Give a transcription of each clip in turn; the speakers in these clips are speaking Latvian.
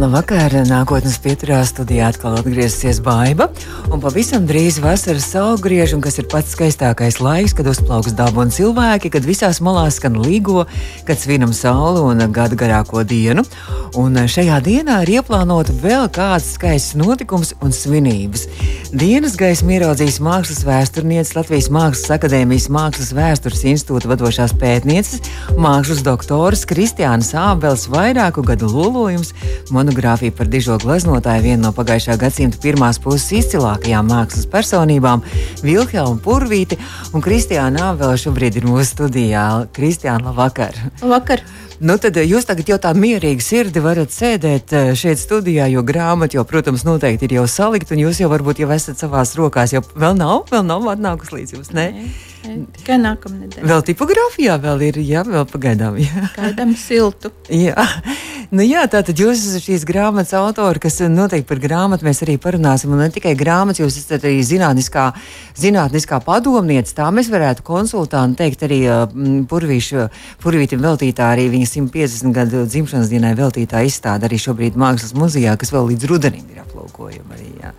Labvakar, nākotnes pieturā studijā atkal atgriezīsies baiva. Un pavisam drīz vasaras saulgriež, un kas ir pats skaistākais laiks, kad uzplauks daba un cilvēki, kad visās malās skan līgo, kad svinam sauli un gada garāko dienu. Un šajā dienā ir ieplānota vēl kāds skaists notikums un svinības. Dienas gaismu ieraudzīs mākslas vēsturnieces Latvijas Mākslas akadēmijas Mākslas vēstures institūta vadošās pētnieces, mākslas doktoras Kristiānas Ābels vairāku gadu lolojums monogrāfija par dižo gleznotāju, vienu no pagājušā gadsimta pirmās puses izcilākajām mākslas personībām, Vilhelmu Purvīti un Kristiānu Ābelu šobrīd ir mūsu studijā. Kristiāna, labvakar! Labvakar! Nu, tad jūs tagad jau tā mierīgi sirdi varat sēdēt eh, šeit studijā, jo grāmata jau, protams, noteikti ir jau salikta, un jūs jau varbūt jau esat savās rokās. Jau vēl nav, vēl nav atnākusi līdz jums. Ne? Nē, tikai nākamā nedēļa. Vēl tipogrāfijā vēl ir, jā, vēl pagaidām. Jā. Gaidām siltu. jā. Nu, jā, tātad jūs esat šīs grāmatas autori, kas noteikti par grāmatu mēs arī parunāsim. Un ne tikai grāmatas, jūs esat arī zinātniskā, zinātniskā padomniece. Tā mēs varētu konsultanti teikt arī purvīšu, purvītim veltītā arī viņa 150 gadu dzimšanas dienai veltītā izstāde arī šobrīd Mākslas muzejā, kas vēl līdz rudenim ir aplūkojama. Arī, jā.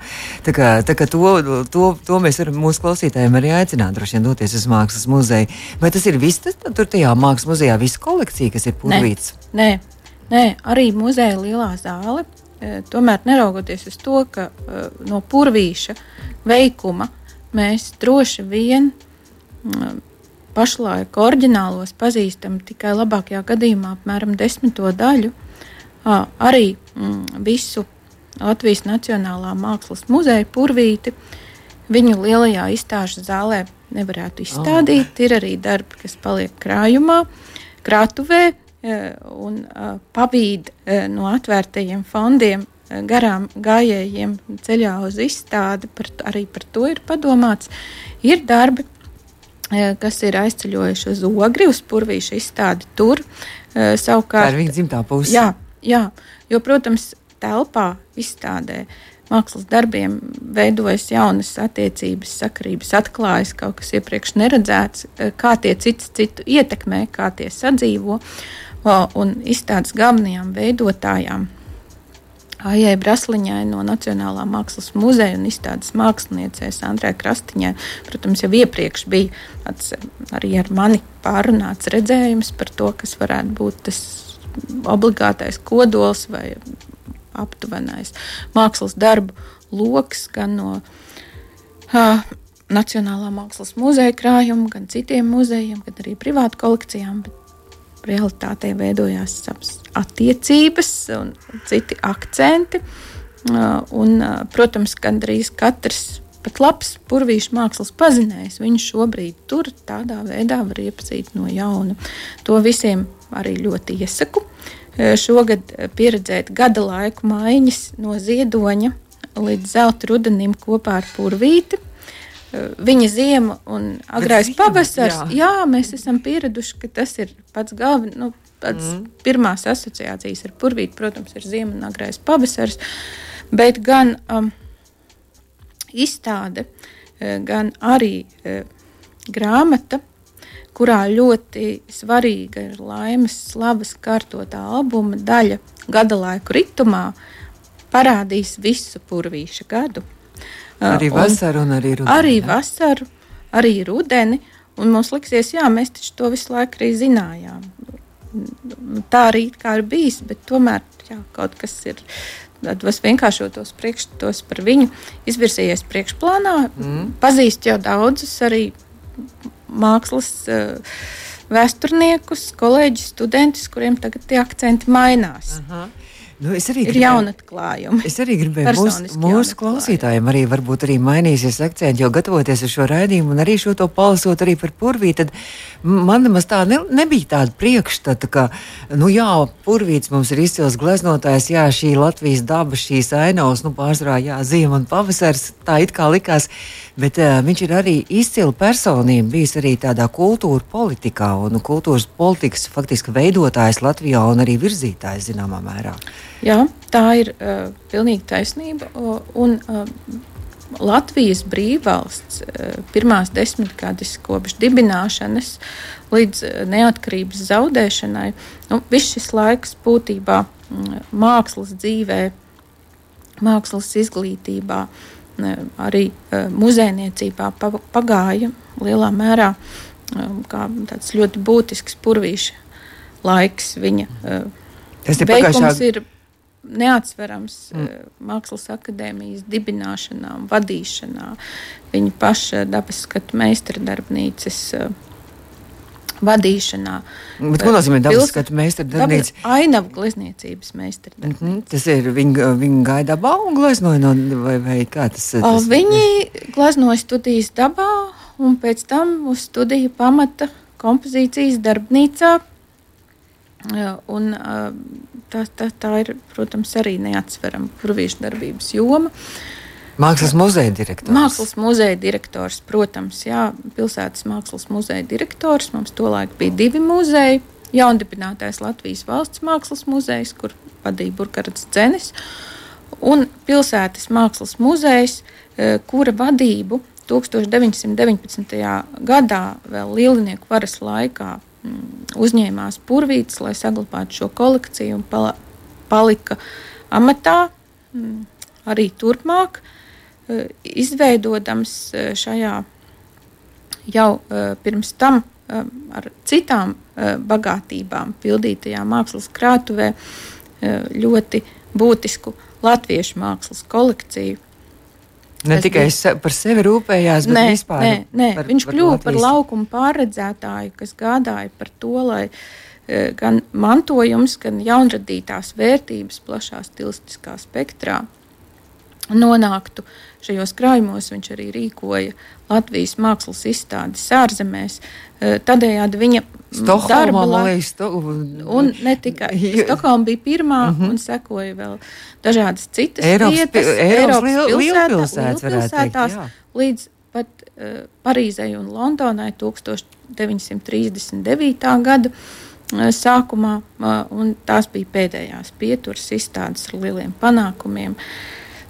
tā kā, tā kā to, to, to mēs varam mūsu klausītājiem arī aicināt, droši vien doties uz Mākslas muzeju. Vai tas ir viss, tas, tur tajā Mākslas muzejā, visa kolekcija, kas ir purvīts? Nē, nē, nē arī muzeja lielā zāle. Tomēr neraugoties uz to, ka no purvīša veikuma mēs droši vien pašlaik oriģinālos pazīstam tikai labākajā gadījumā apmēram desmito daļu. Arī mm, visu Latvijas Nacionālā mākslas muzeja purvīti viņu lielajā izstāžu zālē nevarētu izstādīt. Oh. Ir arī darbi, kas paliek krājumā, krātuvē un pavīd no atvērtajiem fondiem garām gājējiem ceļā uz izstādi. Par, arī par to ir padomāts. Ir darbi, kas ir aizceļojuši uz ogri, uz purvīšu izstādi tur. Savukārt, tā ir viņa dzimtā puse. Jā, jā, jo, protams, telpā izstādē mākslas darbiem veidojas jaunas attiecības, sakarības, atklājas kaut kas iepriekš neredzēts, kā tie cits citu ietekmē, kā tie sadzīvo. Un izstādes galvenajām veidotājām Aijai Brasliņai no Nacionālā mākslas muzeja un izstādes māksliniecēs Andrē Krastiņai. Protams, jau iepriekš bija tāds, arī ar mani pārunāts redzējums par to, kas varētu būt tas obligātais kodols vai aptuvenais mākslas darbu lokus gan no uh, Nacionālā mākslas muzeja krājuma, gan citiem muzejiem, gan arī privātu kolekcijām. Realitātē veidojās attiecības un citi akcenti. Un, protams, gandrīz katrs pat labs purvīšu mākslas pazinējs, viņš šobrīd tur tādā veidā var iepazīt no jauna. To visiem arī ļoti iesaku. Šogad pieredzēt gada laiku maiņas no ziedoņa līdz zelta rudenim kopā ar purvīti viņa ziema un agrais pavasars. Jā. jā, mēs esam pieraduši, ka tas ir pats galvenais. Nu, Tādas mm. pirmās asociācijas ar purvīti, protams, ir ziema un agrais pavasars, bet gan um, izstāde, gan arī uh, grāmata, kurā ļoti svarīga ir laimes slavas kārtotā albuma daļa gada laiku ritumā, parādīs visu purvīša gadu. Arī vasaru, un arī rudeni. Arī jā. vasaru, arī rudeni. Un mums liksies, jā, mēs to visu laiku arī zinājām. Tā arī ir bijis, bet tomēr jā, kaut kas ir. Tādos vienkāršotos priekšstatos par viņu izvirsījies priekšplānā. Mm. Pazīst jau daudzus arī mākslas uh, vēsturniekus, kolēģus, studentus, kuriem tagad tie akcenti mainās. -huh. Nu, es arī ir jauna atklājuma. Es arī gribēju mūsu, mūsu klausītājiem arī varbūt arī mainīsies akcenti, jo gatavoties uz šo raidījumu un arī šo to palasot arī par purvīti, tad man nemaz tā ne, nebija tāda priekšstata, ka, nu jā, purvīts mums ir izcils gleznotājs, jā, šī Latvijas daba, šīs ainavas, nu pārsvarā, jā, ziema un pavasars, tā it kā likās, bet uh, viņš ir arī izcila personība, bijis arī tādā kultūra politikā un kultūras politikas faktiski veidotājs Latvijā un arī virzītājs zināmā mērā. Jā, tā ir uh, pilnīgi taisnība. Un, uh, Latvijas brīvvalsts pirmās desmitgades kopš dibināšanas līdz neatkarības zaudēšanai, nu, viss šis laiks būtībā mm, mākslas dzīvē, mākslas izglītībā, arī muzejniecībā pagāja lielā mērā kā tāds ļoti būtisks purvīša laiks. Viņa Tas ir pagājušā gada neatsverams mm. uh, Mākslas akadēmijas dibināšanā un vadīšanā, viņa paša dabas skatu meistardarbnīcas. Uh, Vadīšanā. Bet, ko nozīmē dabas skatu meistardarbnīca? Ainavu glezniecības meistardarbnīca. Mm -hmm. Tas ir, viņi, viņi gaida dabā un gleznoja no, vai, vai kā tas? tas viņi gleznoja studijas dabā un pēc tam uz studiju pamata kompozīcijas darbnīcā Un, tā, tā, tā ir, protams, arī neatsverama kurvīšu darbības joma. Mākslas muzeja direktors. Mākslas muzeja direktors, protams, jā, pilsētas mākslas muzeja direktors. Mums tolaik bija divi muzeji. Jaundibinātais Latvijas valsts mākslas muzejs, kur vadīja Burkhards Dzenis, un pilsētas mākslas muzejs, kura vadību 1919. gadā, vēl Lielinieku varas laikā, uzņēmās purvītis, lai saglabātu šo kolekciju un pala, palika amatā mm, arī turpmāk, e, izveidodams e, šajā jau e, pirms tam ar citām bagātībām pildītajā mākslas krātuvē ļoti būtisku latviešu mākslas kolekciju Ne es tikai bija... par sevi rūpējās, bet nē, vispār. Nē, nē. Par, viņš par kļuva par laukuma pārredzētāju, kas gādāja par to, lai e, gan mantojums, gan jaunradītās vērtības plašā stilistiskā spektrā nonāktu šajos krājumos. Viņš arī rīkoja Latvijas mākslas izstādes ārzemēs. E, tādējādi viņa Stokholmā, laikā. Un ne tikai Stokholma bija pirmā, mm -hmm. un sekoja vēl dažādas citas Eiropas, vietas, Eiropas, Eiropas lielpilsētās, lielpilsētās līdz pat uh, Parīzei un Londonai 1939. gada uh, sākumā, uh, un tās bija pēdējās pieturas izstādes ar lieliem panākumiem. Uh,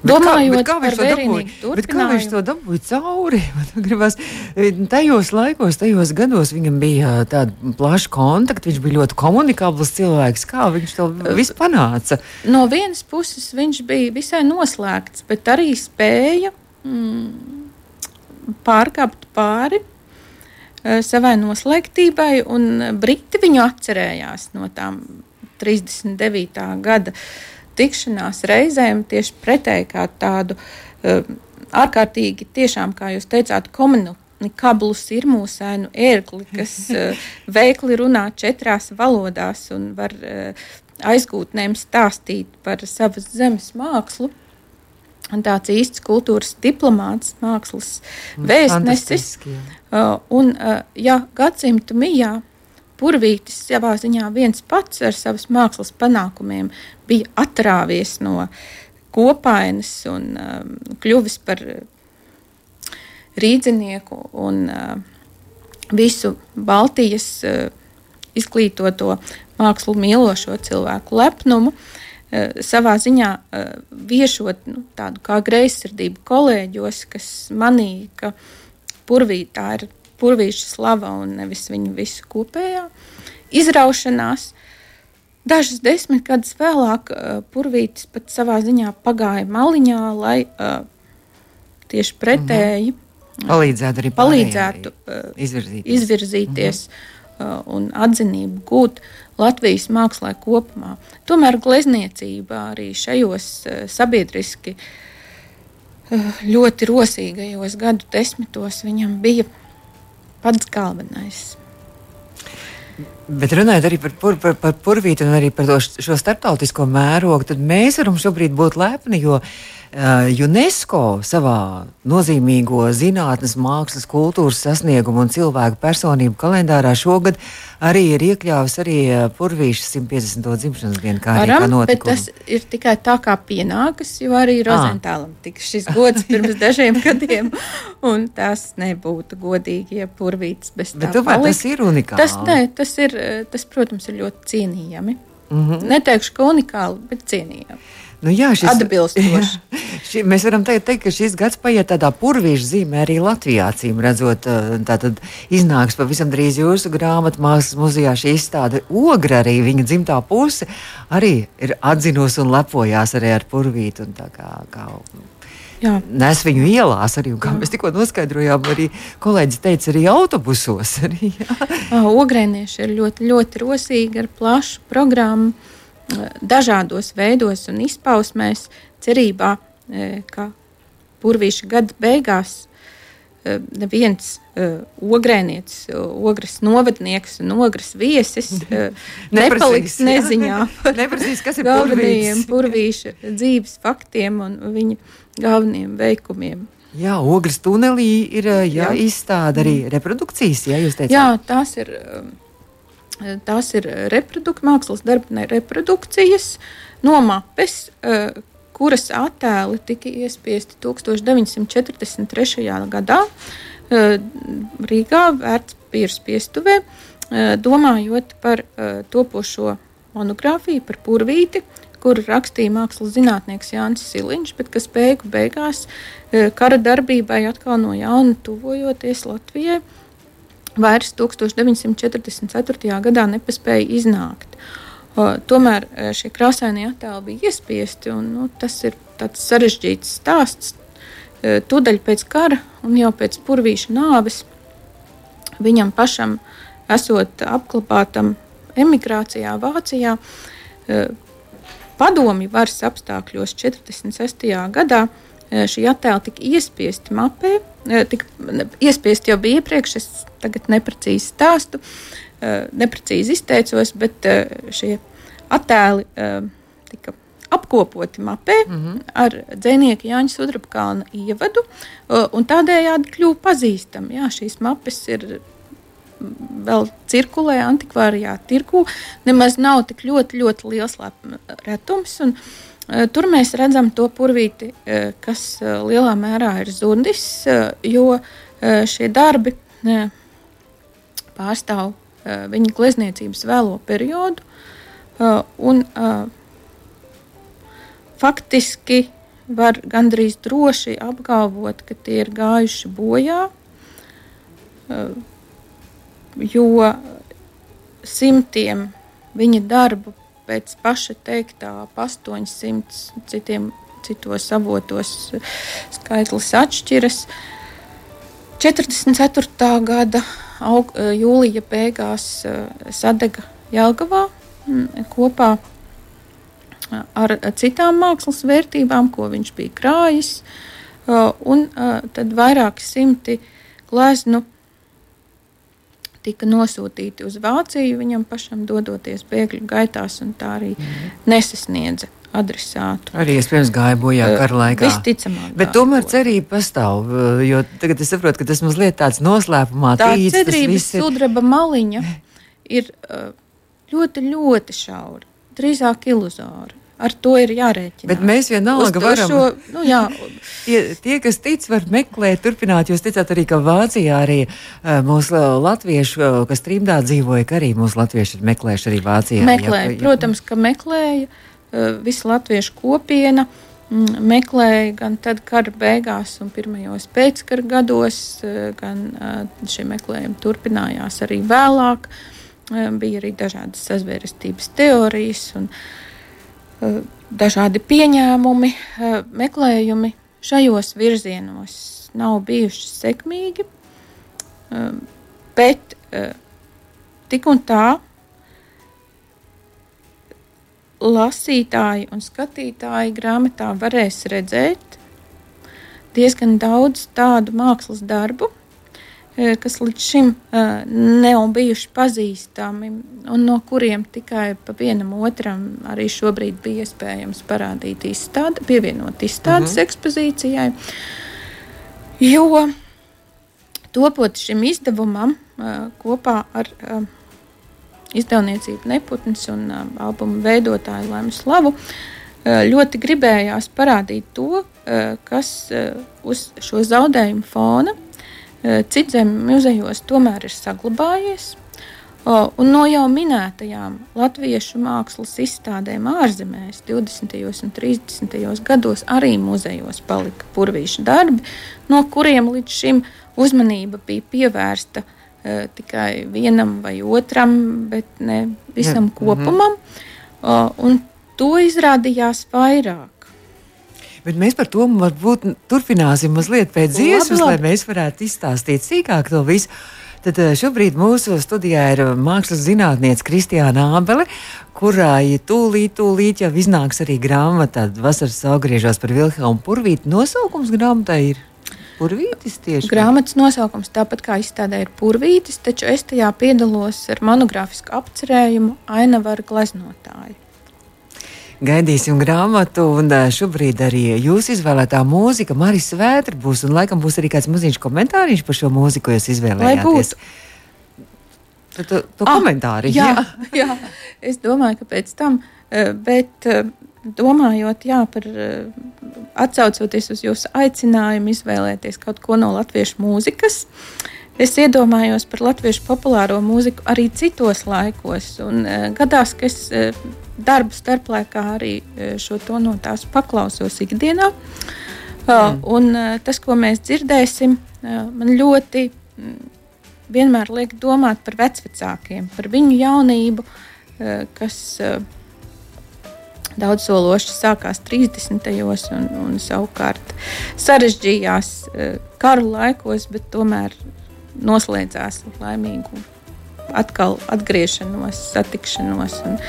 Domājot kā, par vērienīgu kā viņš to dabūja cauri? Gribas, e, tajos laikos, tajos gados viņam bija tāda plaša kontakta, viņš bija ļoti komunikabls cilvēks. Kā viņš to visu panāca? No vienas puses viņš bija visai noslēgts, bet arī spēja mm, pārkāpt pāri e, savai noslēgtībai, un Briti viņu atcerējās no tām 39. gada tikšanās reizēm tieši pretēji kā tādu uh, ārkārtīgi, tiešām, kā jūs teicāt, komunikablus ir mūsēnu ērgli, kas uh, veikli runā četrās valodās un var uh, aizgūtnēm stāstīt par savas zemes mākslu. Un tāds īsts kultūras diplomāts, mākslas vēstnesis. Uh, un, ja gadsimtu mijā Purvītis savā ziņā viens pats ar savas mākslas panākumiem bija atrāvies no kopainas un um, kļuvis par rīdzinieku un uh, visu Baltijas uh, izglītoto mākslu mīlošo cilvēku lepnumu. Uh, savā ziņā uh, viešot nu, tādu kā greizsirdību kolēģos, kas manīja, ka purvītā ir purvīša slava un nevis viņu visu kopējā izraušanās. Dažas desmit gadus vēlāk uh, Purvītis pat savā ziņā pagāja maliņā, lai uh, tieši pretēji mhm. palīdzētu arī palīdzētu, uh, izvirzīties, izvirzīties mhm. uh, un atzinību gūt Latvijas mākslā kopumā. Tomēr glezniecība arī šajos uh, sabiedriski uh, ļoti rosīgajos gadu desmitos viņam bija pats galvenais. Bet runājot arī par, pur, par, par purvītu un arī par to, šo starptautisko mērogu, tad mēs varam šobrīd būt lepni, jo uh, UNESCO savā nozīmīgo zinātnes, mākslas, kultūras sasniegumu un cilvēku personību kalendārā šogad arī ir iekļāvis arī uh, Purvīša 150. dzimšanas dienu, kā Varam, arī notikumu. Bet tas ir tikai tā kā pienākas, jo arī Rozentālam tika šis gods pirms dažiem gadiem, un tas nebūtu godīgi, ja Purvītis bez tā Bet tomēr tas ir unikāli. Tas, ne, tas, ir, tas, protams, ir ļoti cienījami. Mm -hmm. Neteikšu, ka unikāli, bet cienījami. Nu, jā, šis, atbilstoši. Ši, mēs varam teikt, teikt, ka šis gads paiet tādā purvīša zīmē arī Latvijā. Cīm redzot, tā tad iznāks pavisam drīz jūsu grāmatā, mākslas muzejā šī izstāde. Ogra arī viņa dzimtā puse arī ir atzinusi un lepojās arī ar purvītu. Kā, kā Jā. Nes viņu ielās arī, kā jā. mēs tikko noskaidrojām, arī kolēģis teica, arī autobusos. Arī, Ogrēnieši ir ļoti, ļoti rosīgi ar plašu programmu dažādos veidos un izpausmēs, cerībā, ka burvīša gada beigās neviens uh, ogrēnietis, ogres novadnieks un ogres viesis uh, nepaliks neziņā par Neprasīs, kas ir galvenajiem burvīša dzīves faktiem un viņa galvenajiem veikumiem. Jā, ogres tunelī ir jā, jā. izstāde arī reprodukcijas, ja jūs teicāt. Jā, tās ir. Tās ir reproduk mākslas darba reprodukcijas no mapes, eh, kuras attēli tika iespiesti 1943. gadā eh, Rīgā, vērtspīras piestuvē, eh, domājot par topošo monogrāfiju par purvīti, kuru rakstīja mākslas zinātnieks Jānis Siliņš, bet kas beigu beigās kara darbībai atkal no jauna tuvojoties Latvijai vairs 1944. gadā nepaspēja iznākt. Uh, tomēr šie krāsainie attēli bija iespiesti, un nu, tas ir tāds sarežģīts stāsts. Uh, tūdaļ pēc kara un jau pēc purvīša nāves viņam pašam esot apklāpātam emigrācijā Vācijā, uh, padomju varas apstākļos 46. gadā šī attēla tika iespiesti mapē. Tika, iespiesti jau bija iepriekš, es tagad neprecīzi stāstu, neprecīzi izteicos, bet šie attēli tika apkopoti mapē mm -hmm. ar dzinieku Jāņa Sudrabkalna ievadu, un tādējādi kļuva pazīstami. Jā, šīs mapes ir vēl cirkulē antikvārijā tirgu, nemaz nav tik ļoti, ļoti liels retums. Un, uh, Eh, tur mēs redzam to purvīti, eh, kas eh, lielā mērā ir zudis, jo šie darbi pārstāv viņa glezniecības vēlo periodu. Un, faktiski var gandrīz droši apgalvot, ka tie ir gājuši bojā, jo simtiem viņa darbu pēc paša teiktā, ap 800 citiem, citos avotos skaitlis atšķiras. 44. gada aug, jūlija beigās sadega Jelgavā kopā ar citām mākslas vērtībām, ko viņš bija krājis, un tad vairāki simti gleznu tika nosūtīti uz Vāciju, viņam pašam dodoties bēgļu gaitās, un tā arī mm. nesasniedza adresātu. Arī iespējams gāja bojā kara laikā. Visticamāk. Bet tomēr cerība pastāv, jo tagad es saprotu, ka tas mazliet tāds noslēpumā tā tīts. Tā cerības ir... sudraba maliņa ir ļoti, ļoti šaura, drīzāk iluzora. Ar to ir jārēķinās. Bet mēs vienalga varam. Šo, nu, jā. tie, tie, kas tic, var meklēt, turpināt. Jūs teicāt arī, ka Vācijā arī mūsu latviešu, kas trimdā dzīvoja, ka arī mūsu latvieši ir meklējuši arī Vācijā. Meklēja, ja, ja, protams, ka meklēja uh, visa latviešu kopiena. Mm, meklēja gan tad, kara beigās, un pirmajos pēckara gados, gan šie meklējumi turpinājās arī vēlāk. Bija arī dažādas sazvērestības teorijas. Un, Eh, dažādi pieņēmumi, eh, meklējumi šajos virzienos nav bijuši sekmīgi, eh, bet tik un tā lasītāji un skatītāji grāmatā varēs redzēt diezgan daudz tādu mākslas darbu, E, kas līdz šim e, nav bijuši pazīstami, un no kuriem tikai pa vienam otram arī šobrīd bija iespējams parādīt izstādi, pievienot izstādes uh mhm. -huh. ekspozīcijai. Jo topot šim izdevumam e, kopā ar izdevniecību Neputns un albumu veidotāju Lēmu Slavu, ļoti gribējās parādīt to, kas uz šo zaudējumu fona Citzem muzejos tomēr ir saglabājies. Un no jau minētajām latviešu mākslas izstādēm ārzemēs 20. un 30. gados arī muzejos palika purvīšu darbi, no kuriem līdz šim uzmanība bija pievērsta uh, tikai vienam vai otram, bet ne visam ja. kopumam. Uh, un to izrādījās vairāk. Bet mēs par to varbūt turpināsim mazliet pēc dziesmas, lai mēs varētu izstāstīt sīkāk to visu. Tad eh, šobrīd mūsu studijā ir mākslas zinātniece Kristiāna Ābele, kurai tūlīt, tūlīt jau iznāks arī grāmata Vasaras augriežos par Vilhelmu Purvītu. Nosaukums grāmatai ir Purvītis tieši. Grāmatas nosaukums tāpat kā izstādē ir Purvītis, taču es tajā piedalos ar monogrāfisku apcerējumu Ainavaru gleznotāju gaidīsim grāmatu, un šobrīd arī jūsu izvēlētā mūzika, Marijas Vētra būs, un laikam būs arī kāds maziņš komentāriņš par šo mūziku, ko jūs izvēlējāties. To, to, to ah, komentāri. Jā, jā. jā, es domāju, ka pēc tam, bet domājot jā, par atcaucoties uz jūsu aicinājumu izvēlēties kaut ko no latviešu mūzikas, es iedomājos par latviešu populāro mūziku arī citos laikos. Un, gadās, ka es darba starplaikā arī e, šo to no tās paklausos ikdienā. Mm. Un e, tas, ko mēs dzirdēsim, e, man ļoti vienmēr liek domāt par vecākiem, par viņu jaunību, kas daudz sološi sākās 30. un, un savukārt sarežģījās karu laikos, bet tomēr noslēdzās laimīgu atkal atgriešanos, satikšanos. Un,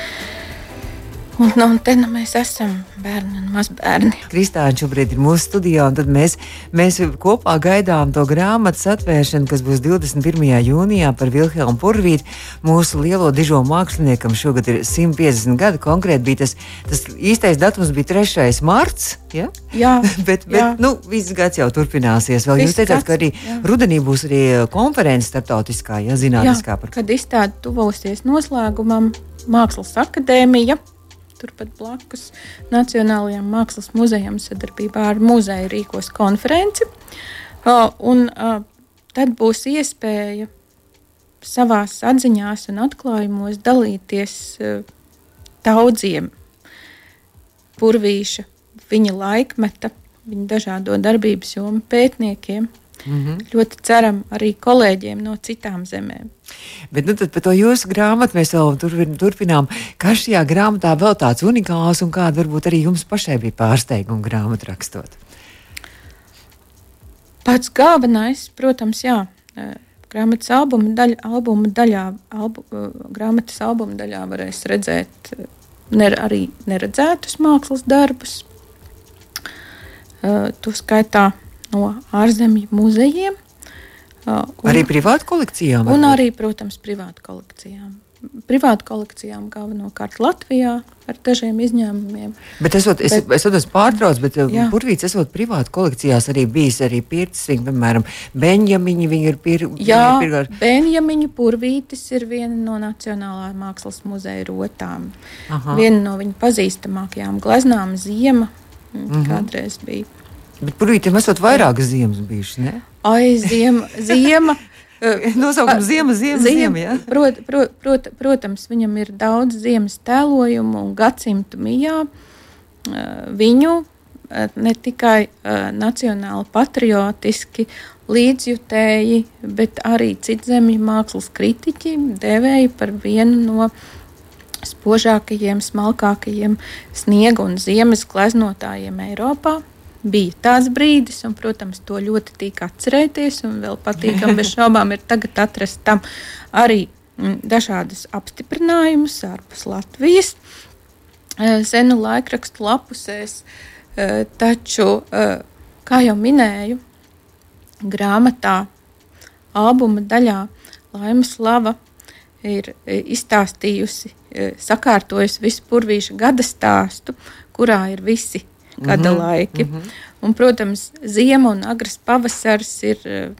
Un, nu, un te nu mēs esam bērni un mazbērni. Kristāna šobrīd ir mūsu studijā, un mēs, mēs kopā gaidām to grāmatas atvēršanu, kas būs 21. jūnijā par Vilhelmu Purvītu. Mūsu lielo dižo māksliniekam šogad ir 150 gadi. Konkrēti bija tas, tas īstais datums bija 3. marts. Ja? Jā, bet, bet jā. Nu, viss gads jau turpināsies. Vēl jūs teicāt, ka arī jā. rudenī būs arī konference starptautiskā, ja zinātniskā. Par... Kad izstāde tuvosies noslēgumam, Mākslas akadēmija turpat blakus Nacionālajiem Mākslas muzejam sadarbībā ar muzeju rīkos konferenci. Un tad būs iespēja savās atziņās un atklājumos dalīties daudziem purvīša, viņa laikmeta, viņa dažādo darbības jomu pētniekiem. Mm -hmm. Ļoti ceram arī kolēģiem no citām zemēm. Bet nu, par to jūsu grāmatu mēs vēl turpin, turpinām. Kas šajā grāmatā vēl tāds unikāls un kāda varbūt arī jums pašai bija pārsteiguma grāmatu rakstot? Pats galvenais, protams, jā. E, grāmatas albuma, daļa, albuma daļā, albu, e, grāmatas albuma daļā varēs redzēt e, ner, arī neredzētus mākslas darbus. Uh, to skaitā no ārzemju muzejiem. Uh, un, arī privātu kolekcijām? Un arī, protams, privātu kolekcijām. Privātu kolekcijām galvenokārt Latvijā ar dažiem izņēmumiem. Bet esot, es, bet, es esmu pārtraucis, bet uh, jā. Purvīts esot privātu kolekcijās arī bijis arī pircis, piemēram, Benjamiņi, viņi ir pir, jā, pirgār... Benjamiņu Purvītis ir viena no Nacionālā mākslas muzeja rotām. Aha. Viena no viņa pazīstamākajām gleznām Ziema mm -hmm. kādreiz bija. Bet purvītiem esot vairākas ziemas bijušas, ne? Ai, ziema, ziema. Nosaukums ziema, ziema, ziema, ziema prot, prot, prot, protams, viņam ir daudz ziemas tēlojumu un gadsimtu mijā. Viņu ne tikai nacionāli patriotiski līdzjutēji, bet arī citzemju mākslas kritiķi devēja par vienu no spožākajiem, smalkākajiem sniega un ziemas gleznotājiem Eiropā bija tāds brīdis, un, protams, to ļoti tīk atcerēties, un vēl patīkami bez šaubām ir tagad atrast tam arī mm, dažādas apstiprinājumus ārpus Latvijas. Senu laikrakstu lapusēs, taču, kā jau minēju, grāmatā, albuma daļā Laima Slava ir izstāstījusi, sakārtojusi visu purvīša gada stāstu, kurā ir visi gada mm -hmm. laiki. Mm -hmm. Un, protams, ziema un agrs pavasars ir uh,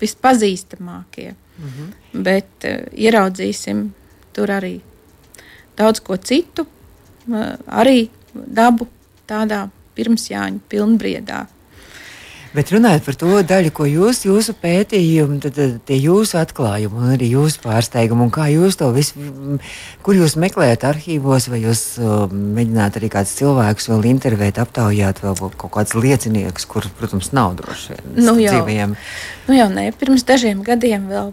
vispazīstamākie. Mm -hmm. Bet uh, ieraudzīsim tur arī daudz ko citu, uh, arī dabu tādā pirmsjāņu pilnbriedā. Bet runājot par to daļu, ko jūs, jūsu pētījumi, tad, tad tie jūsu atklājumi un arī jūsu pārsteigumi, un kā jūs to visu, kur jūs meklējat arhīvos, vai jūs uh, mēģināt arī kādus cilvēkus vēl intervēt, aptaujāt vēl kaut kādus lieciniekus, kur, protams, nav droši vien Nu jau. dzīvajiem. Nu jau nē, pirms dažiem gadiem vēl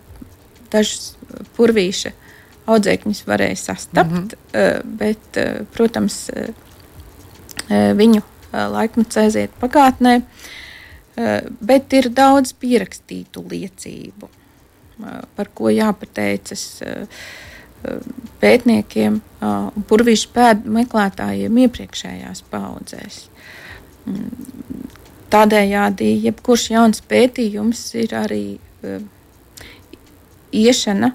dažus purvīša audzēkņus varēja sastapt, mm -hmm. bet, eh, protams, eh, eh, viņu laikmets aiziet pagātnē. Bet ir daudz pierakstītu liecību, par ko jāpateicas pētniekiem un purvīšu pēdu meklētājiem iepriekšējās paudzēs. Mm, tādējādi, jebkurš jauns pētījums ir arī iešana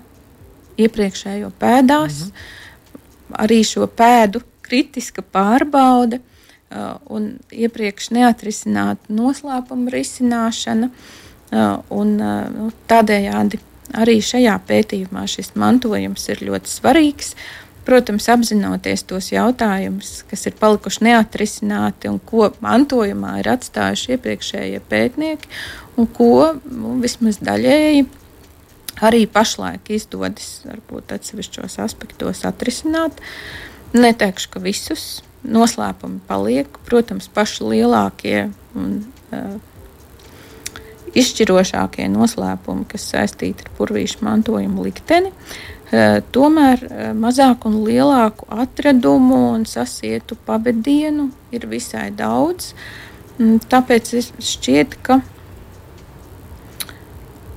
iepriekšējo pēdās, -hmm. arī šo pēdu kritiska pārbaude un iepriekš neatrisināta noslēpuma risināšana. Uh, un, uh, nu, tādējādi arī šajā pētījumā šis mantojums ir ļoti svarīgs. Protams, apzinoties tos jautājumus, kas ir palikuši neatrisināti un ko mantojumā ir atstājuši iepriekšējie pētnieki, un ko nu, vismaz daļēji arī pašlaik izdodas varbūt atsevišķos aspektos atrisināt. Neteikšu, ka visus noslēpumi paliek. Protams, paši lielākie un uh, izšķirošākie noslēpumi, kas saistīti ar purvīšu mantojumu likteni, uh, tomēr uh, mazāku un lielāku atradumu un sasietu pabedienu ir visai daudz. Tāpēc šķiet, ka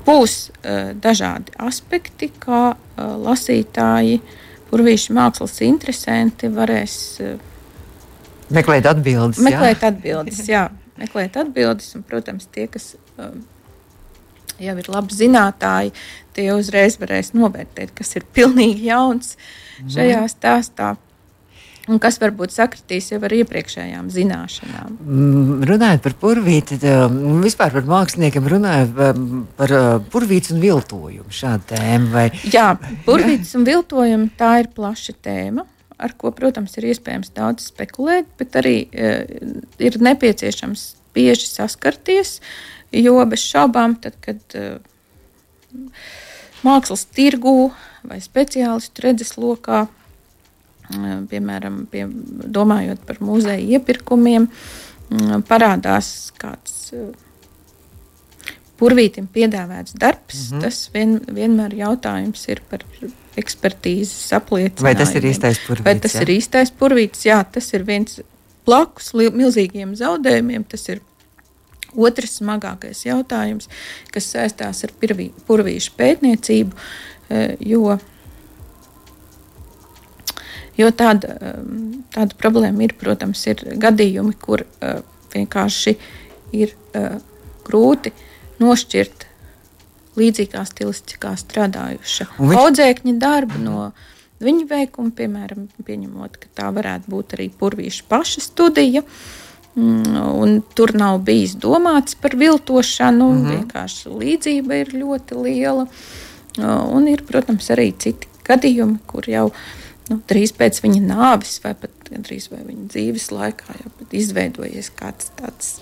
būs uh, dažādi aspekti, kā uh, lasītāji, kurvīši mākslas interesanti varēs uh, meklēt atbildes. Meklēt jā. atbildes, jā, meklēt atbildes, un, protams, tie, kas uh, jau ir labi zinātāji, tie uzreiz varēs novērtēt, kas ir pilnīgi jauns mhm. šajā stāstā. Un kas varbūt sakritīs jau ar iepriekšējām zināšanām? Mm, runājot par purvīti, um, vispār par māksliniekiem, runājot um, par uh, purvītes un viltojumu. Šāda tēma. Vai... Jā, purvītes un viltojumi tā ir plaša tēma. Ar ko, protams, ir iespējams daudz spekulēt, bet arī uh, ir nepieciešams bieži saskarties. Jo bez šaubām, tad, kad uh, mākslas tirgū vai speciālistu redzeslokā piemēram, pie, domājot par muzeja iepirkumiem, parādās kāds purvītim piedāvāts darbs. Mm -hmm. Tas vien, vienmēr jautājums ir par ekspertīzes apliecinājumu. Vai tas ir īstais purvītis? Vai tas jā? ir īstais purvītis? Jā, tas ir viens blakus milzīgiem zaudējumiem. Tas ir otrs smagākais jautājums, kas saistās ar pirvī, purvīšu pētniecību, jo Jo tāda, um, tāda problēma ir, protams, ir gadījumi, kur uh, vienkārši ir uh, grūti nošķirt līdzīgā stilistikā strādājuša viņš... audzēkņa darbu no viņa veikuma, piemēram, pieņemot, ka tā varētu būt arī purvīša paša studija. Mm, un tur nav bijis domāts par viltošanu, mm -hmm. vienkārši līdzība ir ļoti liela. Un ir, protams, arī citi gadījumi, kur jau nu, drīz pēc viņa nāves, vai pat drīz vai viņa dzīves laikā, jau izveidojies kāds tāds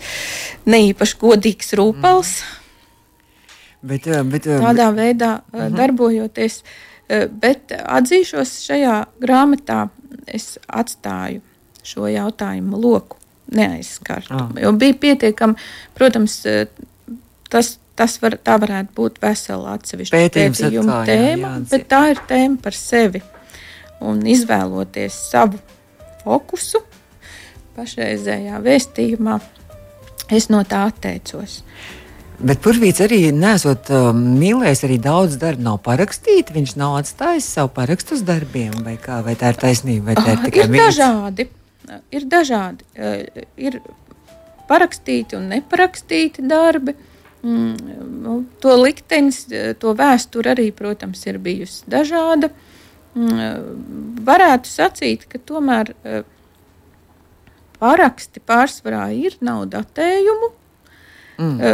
neīpaši godīgs rūpels. Mm. Bet, eh, bet, eh, Tādā bet, veidā uh eh, -huh. Mhm. darbojoties, bet atzīšos šajā grāmatā, es atstāju šo jautājumu loku neaizskartu. Ah. Jo bija pietiekami, protams, tas, tas var, tā varētu būt vesela atsevišķa pētījuma tēma, jā, bet tā ir tēma par sevi un izvēloties savu fokusu pašreizējā vēstījumā, es no tā atteicos. Bet Purvīts arī nesot um, mīlējis, arī daudz darbu nav parakstīts. Viņš nav atstājis savu parakstu uz darbiem, vai, kā, vai tā ir taisnība, vai tā ir tikai ir dažādi. Ir dažādi. Uh, ir parakstīti un neparakstīti darbi. Mm, to liktenis, to vēsture arī, protams, ir bijusi dažāda. Uh, Mm, varētu sacīt, ka tomēr e, paraksti pārsvarā ir, nav datējumu. Mm. E,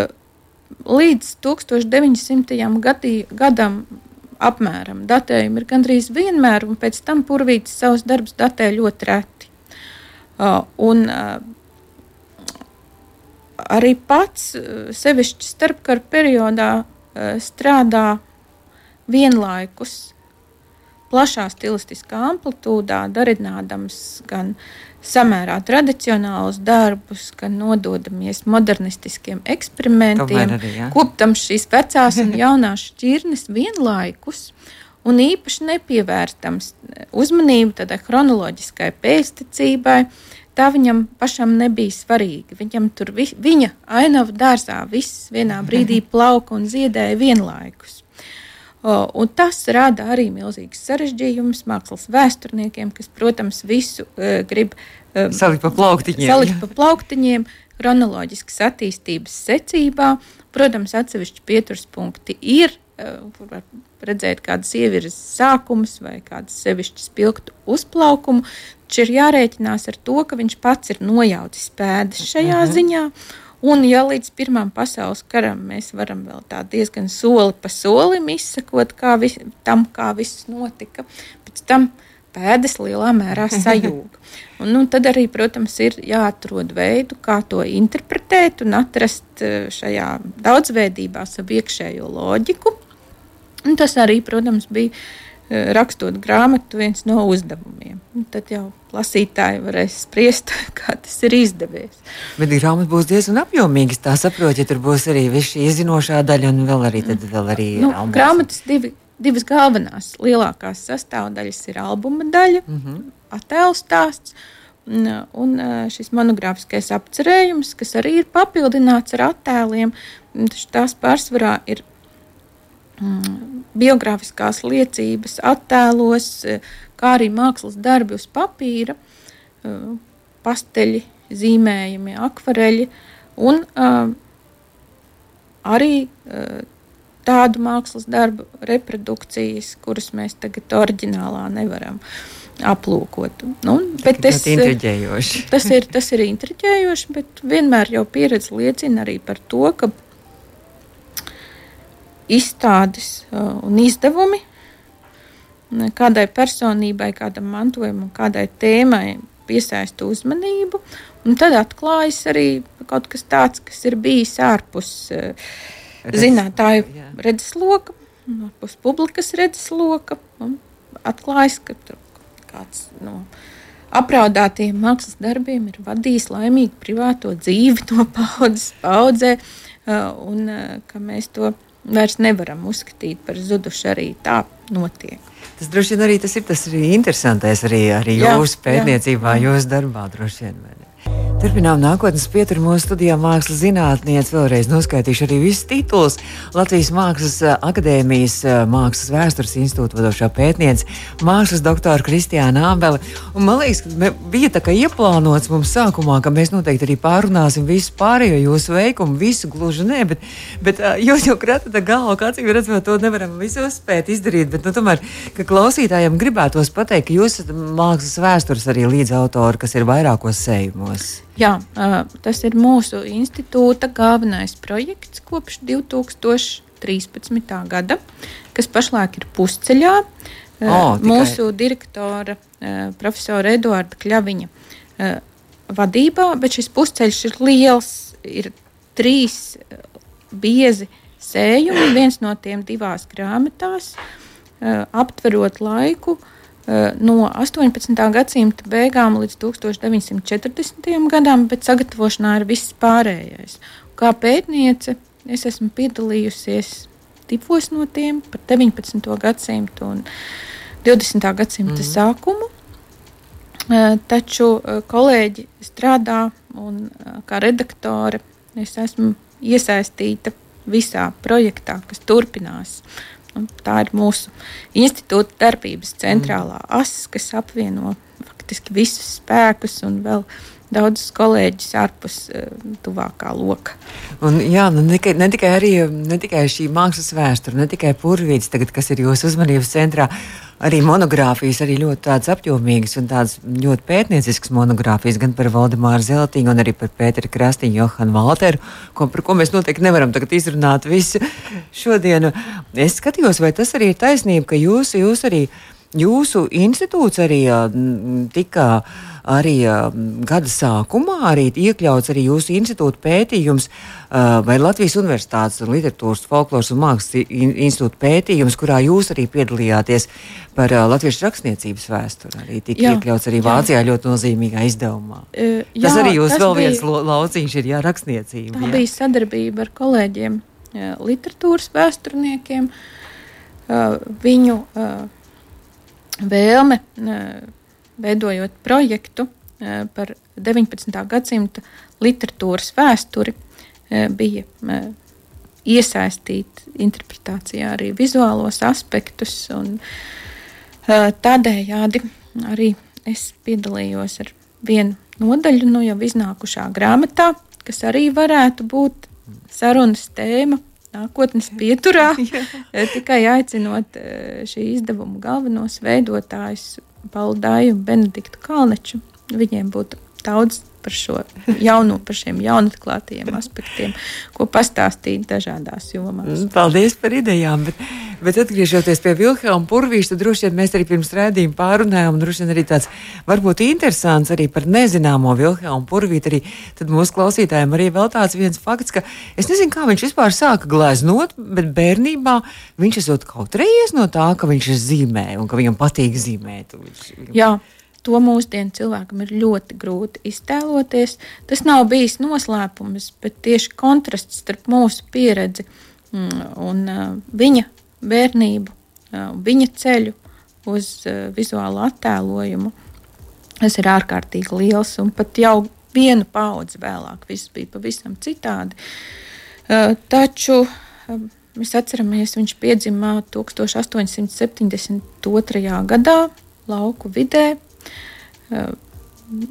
līdz 1900. Gadī, gadam apmēram datējumi ir gandrīz vienmēr, un pēc tam purvītis savus darbus datē ļoti reti. Uh, un, uh, arī pats sevišķi starpkara periodā strādā vienlaikus plašā stilistiskā amplitūdā, darinādams gan samērā tradicionālus darbus, gan nododamies modernistiskiem eksperimentiem, arī, ja? koptam šīs vecās un jaunās šķirnes vienlaikus. Un īpaši nepievērstams uzmanību tādai chronoloģiskai pēctecībai, tā viņam pašam nebija svarīga. Viņam tur vi, viņa ainava dārzā viss vienā brīdī plauka un ziedēja vienlaikus. Un tas rada arī milzīgas sarežģījumus mākslas vēsturniekiem, kas, protams, visu uh, grib um, salikt pa plauktiņiem. Salikt pa plauktiņiem chronoloģiskas attīstības secībā. Protams, atsevišķi pieturspunkti ir, uh, kur var redzēt kādas ievirzes sākumus vai kādas sevišķas spilgtu uzplaukumu. Taču ir jārēķinās ar to, ka viņš pats ir nojaucis pēdas šajā -hmm. ziņā. Un, ja līdz Pirmām pasaules karam mēs varam vēl tā diezgan soli pa solim izsekot kā vis, tam, kā viss notika, pēc tam pēdas lielā mērā sajūga. Un, nu, tad arī, protams, ir jāatrod veidu, kā to interpretēt un atrast eh, šajā daudzveidībā savu iekšējo loģiku. Un tas arī, protams, bija rakstot grāmatu, viens no uzdevumiem. Un tad jau lasītāji varēs spriest, kā tas ir izdevies. Bet grāmata būs diezgan apjomīga. Tā saprot, ja tur būs arī viss šī izzinošā daļa un vēl arī, vēl arī nu, grāmatas divi. Divas galvenās lielākās sastāvdaļas ir albuma daļa, mm -hmm. attēlu stāsts un, eh, šis monogrāfiskais apcerējums, kas arī ir papildināts ar attēliem. Tās pārsvarā ir biogrāfiskās liecības, attēlos, kā arī mākslas darbi uz papīra, pasteļi, zīmējumi, akvareļi un arī tādu mākslas darbu reprodukcijas, kuras mēs tagad oriģinālā nevaram aplūkot. Nu, bet tas, tas, ir, tas ir intriģējoši, bet vienmēr jau pieredze liecina arī par to, ka izstādes uh, un izdevumi kādai personībai, kādam mantojumam, kādai tēmai piesaista uzmanību. Un tad atklājas arī kaut kas tāds, kas ir bijis ārpus uh, zinātnēju redzesloka, ārpus publikas redzesloka. Atklājas, ka kāds no apraudātiem mākslas darbiem ir vadījis laimīgu privāto dzīvi no paudzes paudzē, uh, un ka mēs to vairs nevaram uzskatīt par zudušu. Arī tā notiek. Tas droši vien arī tas ir tas arī interesantais arī, arī jūsu pētniecībā, jūsu darbā droši vien. Turpinām nākotnes pieturu mūsu studijā mākslas zinātniece. Vēlreiz noskaitīšu arī visus titulus. Latvijas Mākslas eh, akadēmijas eh, Mākslas vēstures institūta vadošā pētniece, mākslas doktora Kristiāna Ābele. Un man liekas, ka bija tā kā ieplānots mums sākumā, ka mēs noteikti arī pārunāsim visu pārējo jūsu veikumu, visu gluži nē, bet, bet eh, jūs jau kratat galvu, kā cik redzat, to nevaram visu spēt izdarīt. Bet, nu, tomēr, ka klausītājiem gribētos pateikt, ka jūs esat mākslas vēstures arī līdzautori, kas ir vairākos sējumos. Jā, tas ir mūsu institūta galvenais projekts kopš 2013. gada, kas pašlaik ir pusceļā. Oh, tikai. mūsu direktora, profesora Eduarda Kļaviņa vadībā, bet šis pusceļš ir liels. Ir trīs biezi sējumi, viens no tiem divās grāmatās, aptverot laiku no 18. gadsimta beigām līdz 1940. gadam, bet sagatavošanā ir viss pārējais. Kā pētniece, es esmu piedalījusies divos no tiem par 19. gadsimtu un 20. gadsimta mm. sākumu. Eh, taču eh, kolēģi strādā un kā redaktore es esmu iesaistīta visā projektā, kas turpinās. Tā ir mūsu institūta darbības centrālā mm. asa, kas apvieno faktiski visus spēkus un vēl daudzus kolēģus ārpus uh, tuvākā loka. Un, jā, nu, ne, ne, tikai arī, ne tikai šī mākslas vēsture, ne tikai purvīds, tagad, kas ir jūsu uzmanības centrā, arī monogrāfijas, arī ļoti apjomīgas un tādas ļoti pētnieciskas monogrāfijas, gan par Valdemāru Zeltiņu, gan arī par Pēteru Krastiņu, Johanu Valteru, ko, par ko mēs noteikti nevaram tagad izrunāt visu šodienu. Es skatījos, vai tas arī ir taisnība, ka jūs, jūs arī jūsu institūts arī tika arī gada sākumā arī iekļauts arī jūsu institūta pētījums vai Latvijas Universitātes literatūras, folkloras un mākslas institūta pētījums, kurā jūs arī piedalījāties par latviešu rakstniecības vēsturi. Arī tika jā, iekļauts arī jā. Vācijā ļoti nozīmīgā izdevumā. Uh, jā, tas arī jūs tas vēl bija, viens lauciņš ir, jā, rakstniecība. Tā jā. bija sadarbība ar kolēģiem, jā, literatūras vēsturniekiem, uh, viņu uh, vēlme. Veidojot projektu par 19. gadsimta literatūras vēsturi, bija iesaistīt interpretācijā arī vizuālos aspektus. Tādējādi arī es piedalījos ar vienu nodaļu no jau iznākušā grāmatā, kas arī varētu būt sarunas tēma nākotnes pieturā. Tikai aicinot šī izdevuma galvenos veidotājus Paulu Dāju un Benediktu Kalneču. Viņiem būtu daudz par šo jauno, par šiem jaunatklātajiem aspektiem, ko pastāstīt dažādās jomās. Paldies par idejām, bet, bet atgriežoties pie Vilhelma Purvīša, tad droši vien mēs arī pirms rēdījuma pārunājām, un droši vien arī tāds varbūt interesants arī par nezināmo Vilhelmu Purvītu, arī tad mūsu klausītājiem arī vēl tāds viens fakts, ka es nezinu, kā viņš vispār sāka gleznot, bet bērnībā viņš esot kaut reiz no tā, ka viņš zīmē un ka viņam patīk zīmēt. Viņš, viņam... Jā. To mūsdienu cilvēkam ir ļoti grūti iztēloties. Tas nav bijis noslēpums, bet tieši kontrasts starp mūsu pieredzi mm, un uh, viņa bērnību, uh, viņa ceļu uz uh, vizuālu attēlojumu. Tas ir ārkārtīgi liels, un pat jau vienu paudzi vēlāk viss bija pavisam citādi. Taču mēs atceramies, viņš piedzima 1872. gadā lauku vidē,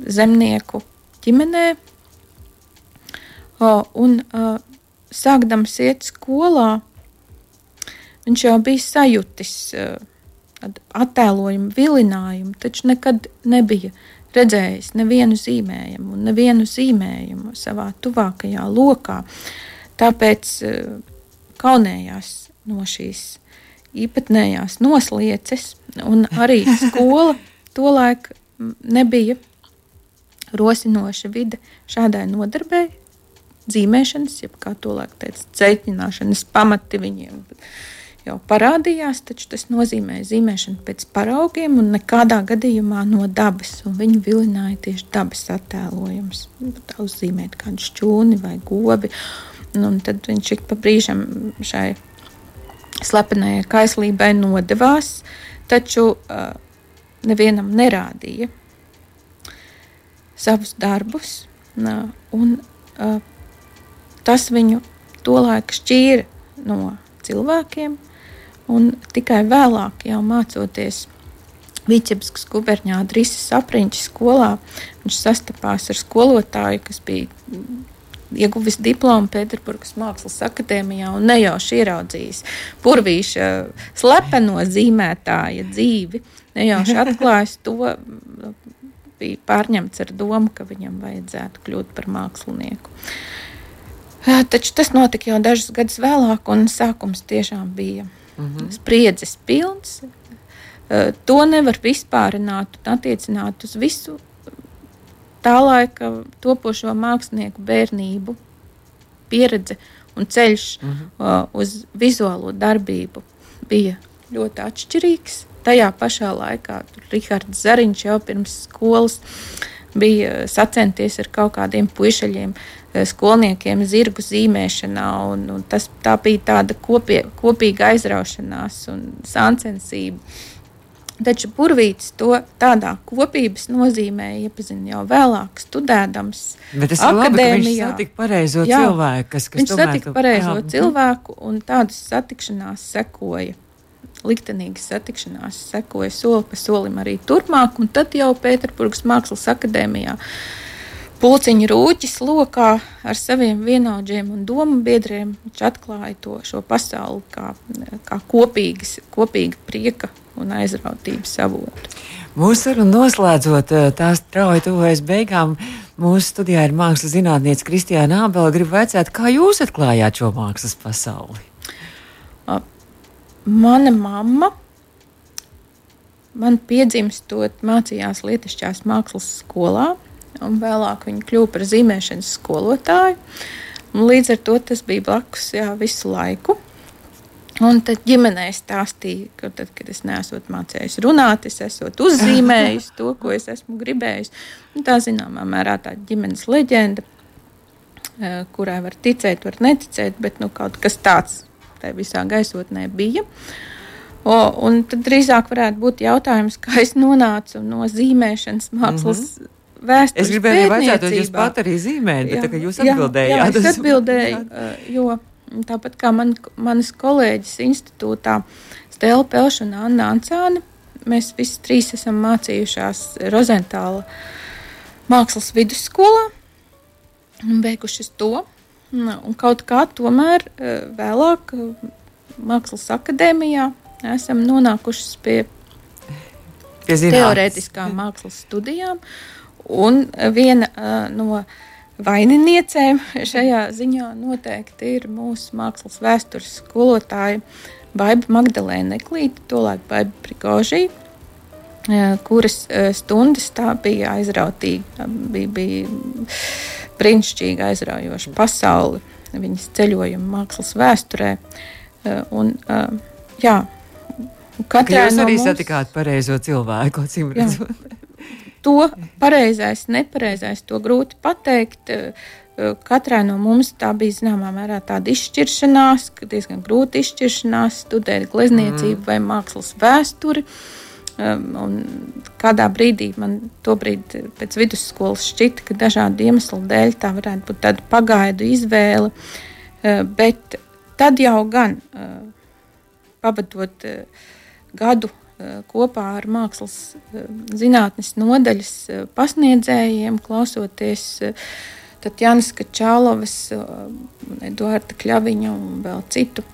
zemnieku ģimenē. Un eh, sākdams iet skolā, viņš jau bija sajūtis eh, attēlojumu, vilinājumu, taču nekad nebija redzējis nevienu zīmējumu, nevienu zīmējumu savā tuvākajā lokā. Tāpēc kaunējās no šīs īpatnējās noslieces, un arī skola tolaik nebija rosinoša vide šādai nodarbei. Zīmēšanas, jeb kā to laikam teica, ceļķināšanas pamati viņiem jau parādījās, taču tas nozīmē zīmēšanu pēc paraugiem un nekādā gadījumā no dabas. Viņi vilināja tieši dabas attēlojumus, uzzīmēt kādu šķūni vai gobi. Un tad viņš ik pa brīžam šai slepenajai kaislībai nodevās, taču uh, nevienam nerādīja savus darbus, un tas viņu tolaik šķīra no cilvēkiem, un tikai vēlāk, jau mācoties Vīķebskas guberņā Drises apriņķis skolā, viņš sastapās ar skolotāju, kas bija ieguvis diplomu Pēterburgas Mākslas akadēmijā un nejauši ieraudzījis purvīša slepeno zīmētāja dzīvi nejauši atklājis to, bija pārņemts ar domu, ka viņam vajadzētu kļūt par mākslinieku. Taču tas notika jau dažus gadus vēlāk, un sākums tiešām bija mm -hmm. spriedzes pilns. To nevar vispārināt un attiecināt uz visu tā laika topošo mākslinieku bērnību, pieredze un ceļš mm -hmm. uz vizuālo darbību bija ļoti atšķirīgs tajā pašā laikā Rihards Zariņš jau pirms skolas bija sacenties ar kaut kādiem puišaļiem, eh, skolniekiem zirgu zīmēšanā. Un, un tas, tā bija tāda kopie, kopīga aizraušanās un sāncensība. Taču Burvīts to tādā kopības nozīmē iepazina jau vēlāk, studēdams. Bet ir labi, ka viņš satika pareizo Jā, cilvēku. Kas, kas viņš satika pareizo jā. cilvēku, un tādas satikšanās sekoja liktenīgas satikšanās sekoja soli pa solim arī turpmāk, un tad jau Pēterburgas Mākslas akadēmijā. Pulciņa rūķis lokā ar saviem vienaudžiem un domu biedriem viņš atklāja to šo pasauli kā, kā kopīgas, kopīga prieka un aizrautības avotu. Mūsu sarunu noslēdzot, eh, tās strauji tuvojas beigām. Mūsu studijā ir mākslas zinātniece Kristiāna Ābela. Gribu vaicāt, kā jūs atklājāt šo mākslas pasauli? mana mamma man piedzimstot mācījās Lietušķās mākslas skolā, un vēlāk viņa kļuva par zīmēšanas skolotāju. Un līdz ar to tas bija blakus jā, visu laiku. Un tad ģimenē stāstīja, ka tad, kad es neesmu mācījis runāt, es esmu uzzīmējis to, ko es esmu gribējis. Un tā zināmā mērā tā ģimenes leģenda, eh, kurai var ticēt, var neticēt, bet nu, kaut kas tāds tajā visā gaisotnē bija. O, un tad drīzāk varētu būt jautājums, kā es nonācu no zīmēšanas mākslas. Mm -hmm. Vēstures es gribēju pateikt, ka jūs pat arī zīmējat, bet jā, jūs atbildējāt. Jā, jā, es atbildēju, jo tāpat kā man, manas kolēģis institūtā Stela Pelša un Anna Ancāne, mēs visi trīs esam mācījušās Rozentāla mākslas vidusskolā un beigušas to. Un kaut kā tomēr vēlāk Mākslas akadēmijā esam nonākuši pie, pie teorētiskām mākslas studijām. Un viena uh, no vaininiecēm šajā ziņā noteikti ir mūsu mākslas vēstures skolotāja Baiba Magdalēna Neklīte, tolaik Baiba Prigožī, uh, kuras stundas tā bija aizrautīga, bija, bija brīnišķīgi aizraujoša pasaule, viņas ceļojuma mākslas vēsturē. Un, jā, katrā jūs arī no mums... satikāt pareizo cilvēku, acīm redzot. To pareizais, nepareizais, to grūti pateikt. Eh, katrai no mums tā bija zināmā mērā tāda izšķiršanās, diezgan grūta izšķiršanās, studēt glezniecību mm. vai mākslas vēsturi. Um, un kādā brīdī man tobrīd pēc vidusskolas šķita, ka dažādu iemeslu dēļ tā varētu būt tāda pagaidu izvēle. Bet tad jau gan pavadot gadu kopā ar mākslas zinātnes nodaļas pasniedzējiem, klausoties Tatjanas Kačālovas, Eduarda Kļaviņa un vēl citu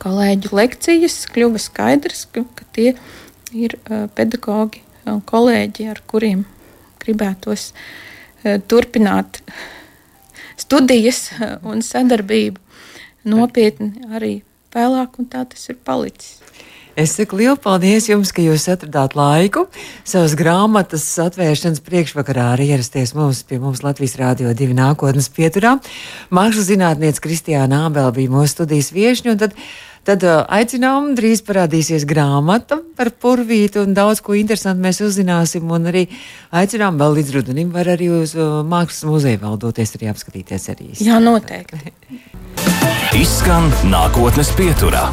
kolēģu lekcijas, kļuva skaidrs, ka, ka tie ir pedagoģi un kolēģi, ar kuriem gribētos turpināt studijas un sadarbību nopietni arī vēlāk, un tā tas ir palicis. Es saku lielu paldies jums, ka jūs atradāt laiku savas grāmatas atvēršanas priekšvakarā arī ierasties mums pie mums Latvijas Rādio 2 nākotnes pieturā. Mākslas zinātniece Kristiāna Ābela bija mūsu studijas viešņa, un tad Tad aicinām, drīz parādīsies grāmata par purvītu, un daudz ko interesantu mēs uzzināsim. Un arī aicinām vēl līdz rudenim, var arī uz Mākslas muzeju vēl doties arī apskatīties arī. Jā, noteikti. Izskan nākotnes pieturā.